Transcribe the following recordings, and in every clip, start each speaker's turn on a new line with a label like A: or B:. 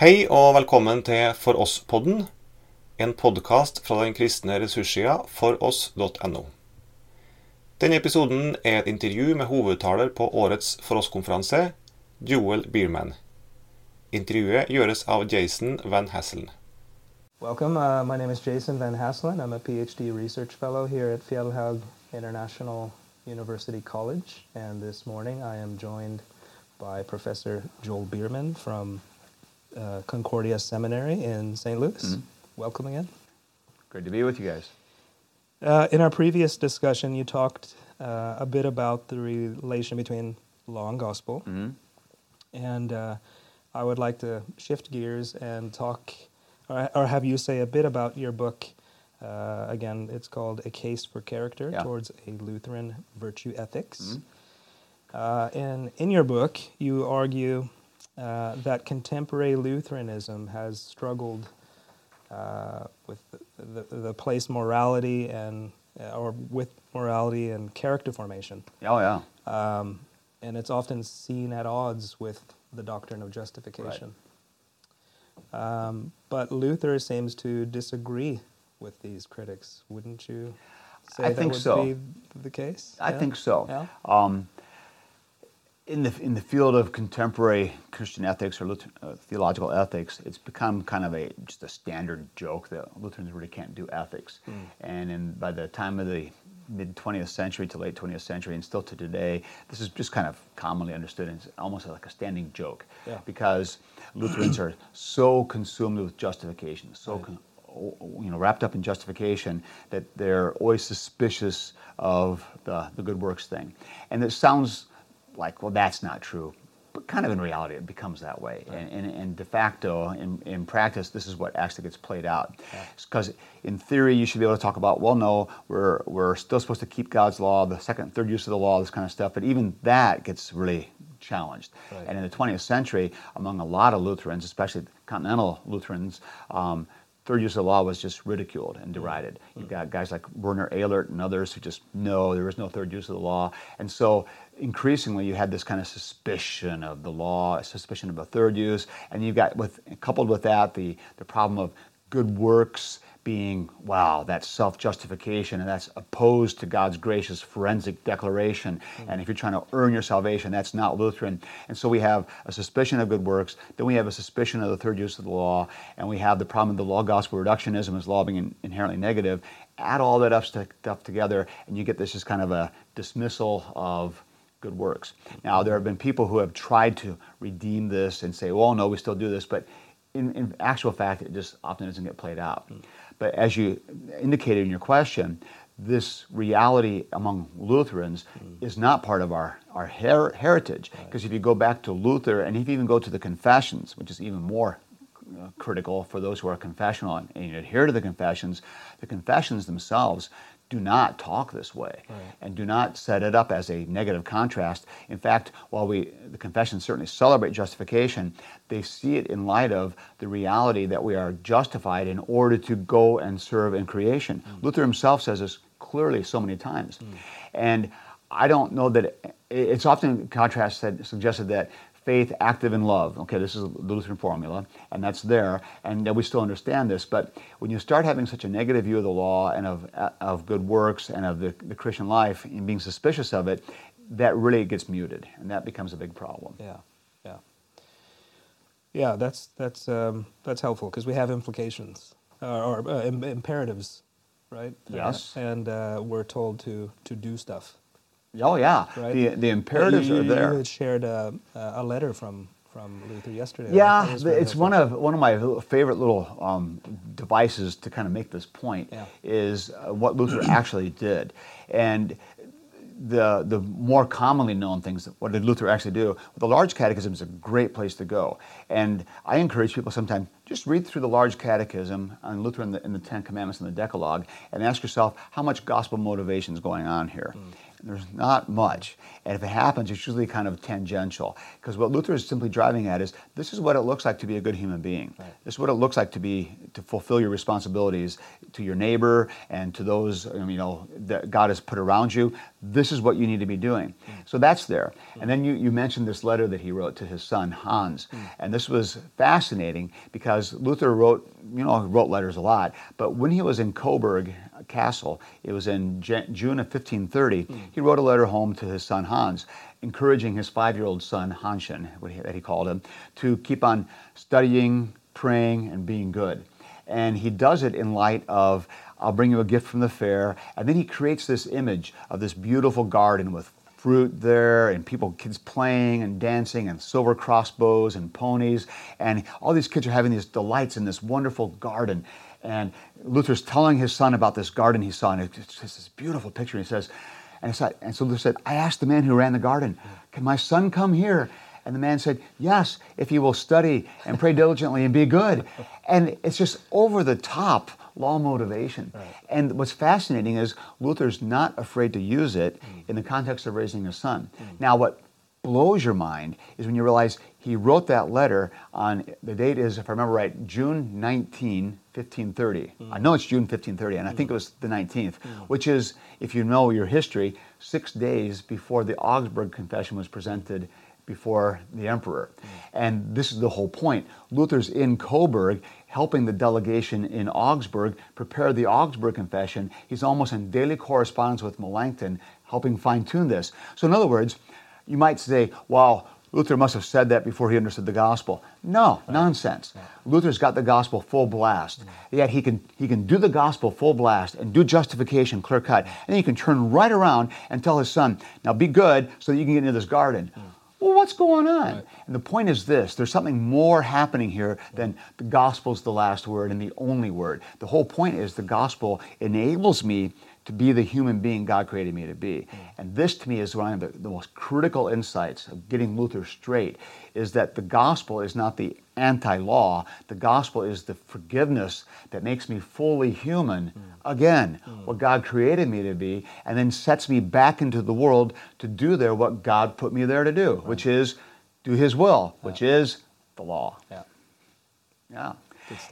A: Hei og velkommen til For oss-podden, en podkast fra den kristne ressurssida foross.no. Denne episoden er et intervju med hovedtaler på årets For oss-konferanse, Joel Bierman. Intervjuet gjøres av Jason Van Hasselen.
B: Welcome. Uh, my name is Jason Van Hasselen. I'm a PhD research fellow here at Fjellhaug International University College. And this morning I am joined by Professor Joel Bierman from uh, Concordia Seminary in St. Louis.
C: Mhm.
B: Welcome again.
C: Great to be with you guys.
B: Uh, in our previous discussion, you talked uh, a bit about the relation between law and gospel.
C: hmm
B: And uh, I would like to shift gears and talk, or, or have you say a bit about your book. Uh, again, it's called A Case for Character
C: Yeah.
B: Towards a Lutheran Virtue Ethics.
C: Mhm.
B: Uh, and in your book, you argue uh, that contemporary Lutheranism has struggled uh, with the, the, the place morality and, uh, or with morality and character formation.
C: Oh yeah.
B: Um, and it's often seen at odds with the doctrine of justification. Um, but Luther seems to disagree with these critics. Wouldn't you say
C: I
B: that
C: think
B: would
C: so.
B: be the case?
C: I
B: Yeah?
C: think so.
B: Yeah.
C: Um, in the in the field of contemporary Christian ethics or Lutheran, uh, theological ethics, it's become kind of a just a standard joke that Lutherans really can't do ethics.
B: Hmm.
C: And in, by the time of the mid 20th century to late 20th century, and still to today, this is just kind of commonly understood and it's almost like a standing joke,
B: Yeah.
C: because Lutherans are so consumed with justification, so.
B: Right.
C: Con- you know, wrapped up in justification, that they're always suspicious of the, the good works thing. And it sounds like, well, that's not true. But kind of in reality, it becomes that way. And, and, and de facto, in, in practice, this is what actually gets played out. Because in theory, you should be able to talk about, well, no, we're, we're still supposed to keep God's law, the second third use of the law, this kind of stuff. But even that gets really challenged.
B: Right.
C: And in the 20th century, among a lot of Lutherans, especially continental Lutherans, um, third use of the law was just ridiculed and mm. derided. Mm. You've got guys like Werner Elert and others who just, no, there is no third use of the law. And so increasingly you had this kind of suspicion of the law, a suspicion of a third use, and you've got, with coupled with that, the, the problem of good works being, wow, that's self justification, and that's opposed to God's gracious forensic declaration. And if you're trying to earn your salvation, that's not Lutheran. And so we have a suspicion of good works, then we have a suspicion of the third use of the law, and we have the problem of the law gospel reductionism as law being in- inherently negative. Add all that up st- stuff together, and you get this just kind of a dismissal of good works. Now, there have been people who have tried to redeem this and say, well, no, we still do this, but in, in actual fact, it just often doesn't get played out. But as you indicated in your question, this reality among Lutherans is not part of our, our her- heritage. Because if you go back to Luther, and if you even go to the Confessions, which is even more uh, critical for those who are confessional and, and adhere to the confessions, the confessions themselves do not talk this way
B: Right.
C: and do not set it up as a negative contrast. In fact, while we the confessions certainly celebrate justification, they see it in light of the reality that we are justified in order to go and serve in creation. Hmm. Luther himself says this clearly so many times. Hmm. And I don't know that it, it's often in contrast said, suggested that faith active in love. Okay, this is the Lutheran formula, and that's there, and that we still understand this. But when you start having such a negative view of the law and of, of good works and of the, the Christian life and being suspicious of it, that really gets muted, and that becomes a big problem.
B: Yeah, yeah, yeah. That's that's um, that's helpful because we have implications uh, or uh, im- imperatives, right?
C: Yes.
B: Uh, and uh, we're told to to do stuff.
C: Oh yeah,
B: Right.
C: the the imperatives
B: you,
C: are
B: You
C: there.
B: had shared uh, a letter from from Luther yesterday.
C: Yeah,
B: That was
C: the-
B: very
C: it's
B: helpful.
C: one of one of my favorite little um, devices to kind of make this point
B: Yeah.
C: is uh, what Luther actually did, and the the more commonly known things. What did Luther actually do? Well, the Large Catechism is a great place to go, and I encourage people sometimes just read through the Large Catechism on Luther and the, and the Ten Commandments and the Decalogue, and ask yourself how much gospel motivation is going on here. There's not much. And if it happens, it's usually kind of tangential. Because what Luther is simply driving at is this is what it looks like to be a good human being.
B: Right.
C: This is what it looks like to be to fulfill your responsibilities to your neighbor and to those um, you know that God has put around you. this is what you need to be doing. Hmm. So that's there. And then hmm. you, you mentioned this letter that he wrote to his son Hans. Hmm. And this was fascinating because Luther wrote, you know, wrote letters a lot, but when he was in Coburg Castle, it was in June of 1530, hmm. he wrote a letter home to his son Hans, encouraging his five year old son, Hanschen, that he called him, to keep on studying, praying, and being good. And he does it in light of I'll bring you a gift from the fair. And then he creates this image of this beautiful garden with fruit there and people kids playing and dancing and silver crossbows and ponies. And all these kids are having these delights in this wonderful garden and luther's telling his son about this garden he saw and it's just this beautiful picture and he says and, said, and so luther said i asked the man who ran the garden can my son come here and the man said yes if he will study and pray diligently and be good and it's just over the top law motivation. Right. And what's fascinating is Luther's not afraid to use it mm. in the context of raising a son. Mm. Now, what blows your mind is when you realize he wrote that letter on the date is, if I remember right, June 19, 1530. Mm. I know it's June 1530, and I think it was the 19th, mm. which is, if you know your history, six days before the Augsburg Confession was presented before the emperor. And this is the whole point. Luther's in Coburg helping the delegation in Augsburg prepare the Augsburg Confession. He's almost in daily correspondence with Melanchthon, helping fine tune this. So, in other words, you might say, well, Luther must have said that before he understood the gospel. No, right. nonsense. Right. Luther's got the gospel full blast. Mm-hmm. Yet he can, he can do the gospel full blast and do justification clear cut. And then he can turn right around and tell his son, now be good so that you can get into this garden. Mm well, what's going on? Right. And the point is this there's something more happening here than the gospel's the last word and the only word. The whole point is the gospel enables me to be the human being God created me to be. Mm. And this to me is one of the, the most critical insights of getting Luther straight is that the gospel is not the anti-law. The gospel is the forgiveness that makes me fully human mm. again, mm. what God created me to be, and then sets me back into the world to do there what God put me there to do, which is do his will, which is the law.
B: Yeah.
C: Yeah.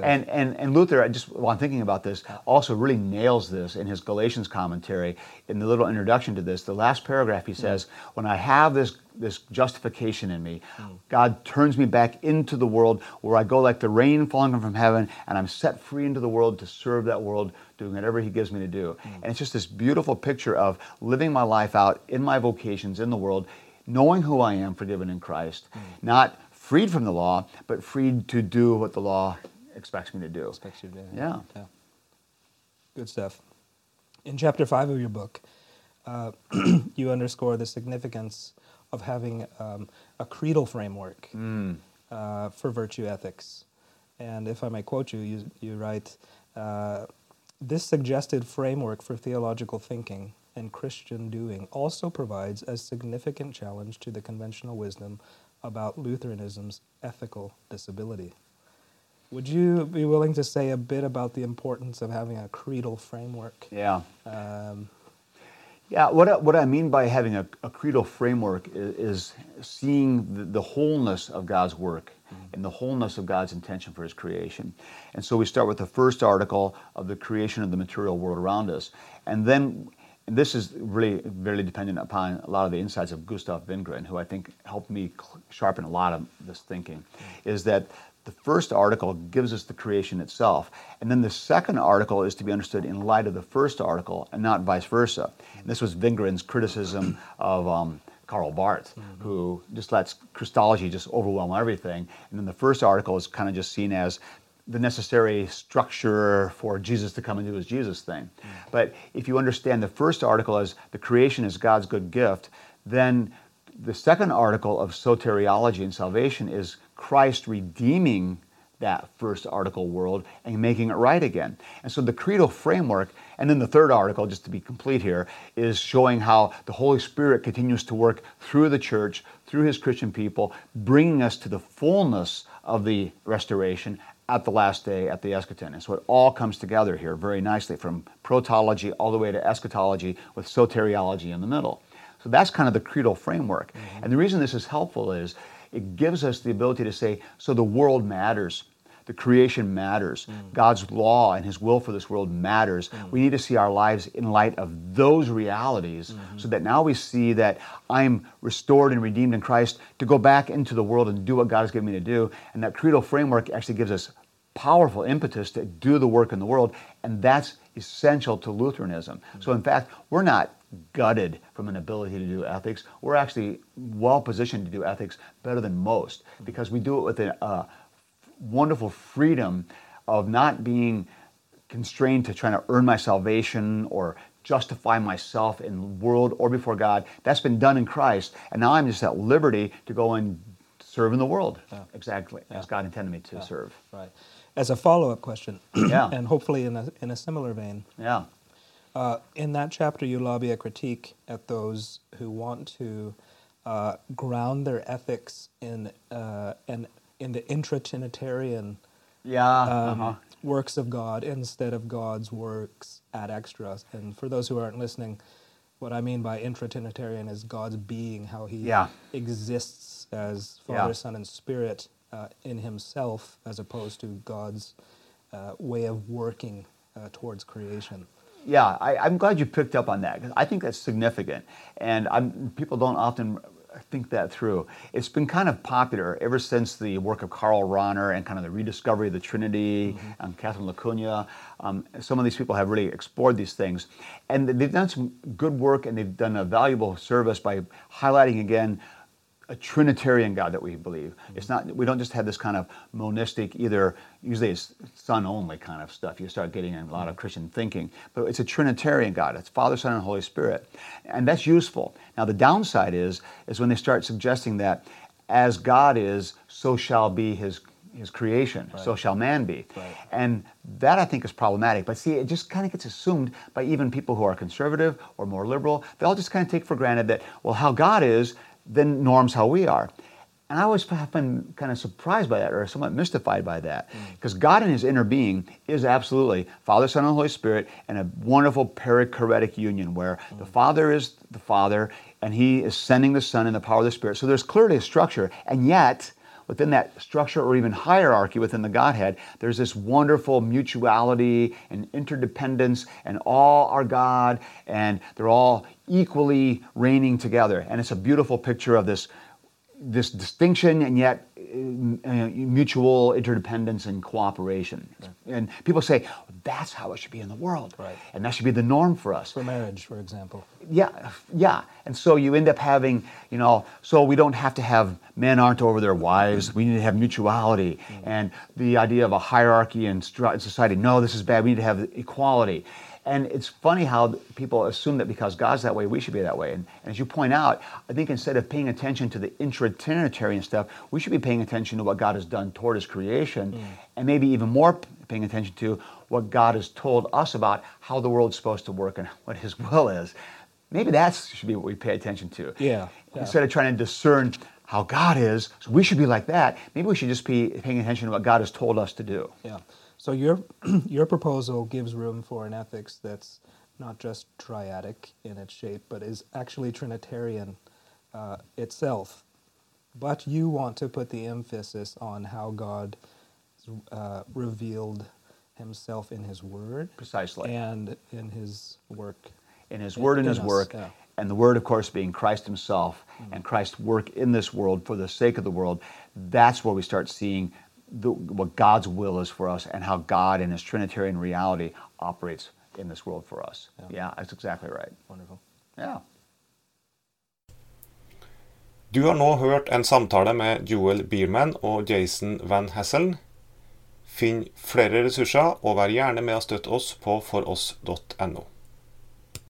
C: And, and, and Luther, I just while I'm thinking about this, also really nails this in his Galatians commentary. In the little introduction to this, the last paragraph, he says, mm. "When I have this this justification in me, mm. God turns me back into the world where I go like the rain falling from heaven, and I'm set free into the world to serve that world, doing whatever He gives me to do." Mm. And it's just this beautiful picture of living my life out in my vocations in the world, knowing who I am, forgiven in Christ, mm. not freed from the law, but freed to do what the law expects me to do.
B: Expects you to do.
C: Yeah. yeah.
B: Good stuff. In chapter five of your book, uh, you underscore the significance of having um, a creedal framework mm. uh, for virtue ethics. And if I may quote you, you, you write, uh, this suggested framework for theological thinking and Christian doing also provides a significant challenge to the conventional wisdom about Lutheranism's ethical disability. Would you be willing to say a bit about the importance of having a creedal framework?
C: Yeah. Um, yeah, what I, what I mean by having a, a creedal framework is, is seeing the, the, wholeness of God's work mm-hmm. and the wholeness of God's intention for His creation. And so we start with the first article of the creation of the material world around us. And then, and this is really very dependent upon a lot of the insights of Gustav Wingren, who I think helped me sharpen a lot of this thinking, mm-hmm. is that the first article gives us the creation itself. And then the second article is to be understood in light of the first article and not vice versa. And this was Wingren's criticism of um, Karl Barth, mm-hmm. who just lets Christology just overwhelm everything. And then the first article is kind of just seen as the necessary structure for Jesus to come and do his Jesus thing. Mm-hmm. But if you understand the first article as the creation is God's good gift, then the second article of soteriology and salvation is Christ redeeming that first article world and making it right again. And so the creedal framework, and then the third article, just to be complete here, is showing how the Holy Spirit continues to work through the church, through his Christian people, bringing us to the fullness of the restoration at the last day at the eschaton. And so it all comes together here very nicely from protology all the way to eschatology with soteriology in the middle. So that's kind of the creedal framework. Mm-hmm. And the reason this is helpful is it gives us the ability to say, so the world matters. the creation matters. Mm. God's law and His will for this world matters. Mm. We need to see our lives in light of those realities mm-hmm. so that now we see that I'm restored and redeemed in Christ to go back into the world and do what God has given me to do. And that creedal framework actually gives us powerful impetus to do the work in the world, and that's essential to Lutheranism. Mm. So, in fact, we're not gutted from an ability to do ethics. We're actually well positioned to do ethics better than most because we do it with a uh, wonderful freedom of not being constrained to trying to earn my salvation or justify myself in the world or before God. That's been done in Christ, and now I'm just at liberty to go and serve in the world
B: Yeah.
C: exactly as God intended me to serve.
B: Right. As a follow-up question,
C: Yeah.
B: and hopefully in a, in a similar vein,
C: Yeah.
B: Uh, in that chapter you lobby a critique at those who want to uh, ground their ethics in uh, in, in the intra-Trinitarian
C: Yeah.
B: um,
C: uh-huh.
B: works of God instead of God's works ad extra. And for those who aren't listening, what I mean by intra-Trinitarian is God's being, how He
C: Yeah.
B: exists as Father,
C: Yeah.
B: Son, and Spirit uh, in Himself, as opposed to God's uh, way of working uh, towards creation.
C: Yeah, I, I'm glad you picked up on that because I think that's significant, and I'm, people don't often think that through. It's been kind of popular ever since the work of Karl Rahner and kind of the rediscovery of the Trinity and Catherine LaCugna. Um, some of these people have really explored these things, and they've done some good work and they've done a valuable service by highlighting again a Trinitarian God that we believe. It's not we don't just have this kind of monistic either usually it's Son only kind of stuff. You start getting in a lot of Christian thinking, but it's a Trinitarian God. It's Father, Son, and Holy Spirit, and that's useful. Now the downside is is when they start suggesting that as God is, so shall be His His creation. So shall man be.
B: Right.
C: And that I think is problematic. But see, it just kind of gets assumed by even people who are conservative or more liberal. They all just kind of take for granted that, well, how God is, then norms how we are. And I always have been kind of surprised by that or somewhat mystified by that. Mm. Because God in his inner being is absolutely Father, Son, and Holy Spirit and a wonderful perichoretic union where the mm. Father is the Father and he is sending the Son in the power of the Spirit. So there's clearly a structure. And yet, within that structure or even hierarchy within the Godhead, there's this wonderful mutuality and interdependence, and all are God, and they're all equally reigning together. And it's a beautiful picture of this, this distinction and yet uh, uh, mutual interdependence and cooperation. And people say, that's how it should be in the world.
B: Right.
C: And that should be the norm for us.
B: For marriage, for example.
C: Yeah, yeah. And so you end up having, you know, so we don't have to have men aren't over their wives. We need to have mutuality. And the idea of a hierarchy in society, no, this is bad. We need to have equality. And it's funny how people assume that because God's that way, we should be that way. And, and as you point out, I think instead of paying attention to the intra-Trinitarian stuff, we should be paying attention to what God has done toward His creation, mm. and maybe even more paying attention to what God has told us about how the world's supposed to work and what His will is. Maybe that should be what we pay attention to.
B: Yeah, yeah.
C: Instead of trying to discern how God is, so we should be like that. Maybe we should just be paying attention to what God has told us to do.
B: Yeah. So your your proposal gives room for an ethics that's not just triadic in its shape, but is actually Trinitarian uh, itself. But you want to put the emphasis on how God uh, revealed Himself in His Word,
C: Precisely.
B: and in His work.
C: in his word and
B: in
C: his
B: us,
C: work.
B: yeah.
C: And the word, of course, being Christ himself
B: Mm.
C: and Christ's work in this world for the sake of the world. That's where we start seeing the, what God's will is for us and how God in his Trinitarian reality operates in this world for us.
B: Yeah.
C: Yeah, that's exactly right.
B: Wonderful.
C: Yeah.
A: Du har nå hørt en samtale med Joel Bierman og Jason Van Hasselen. Finn flere ressurser, og vær gjerne med å støtte oss på foross.no.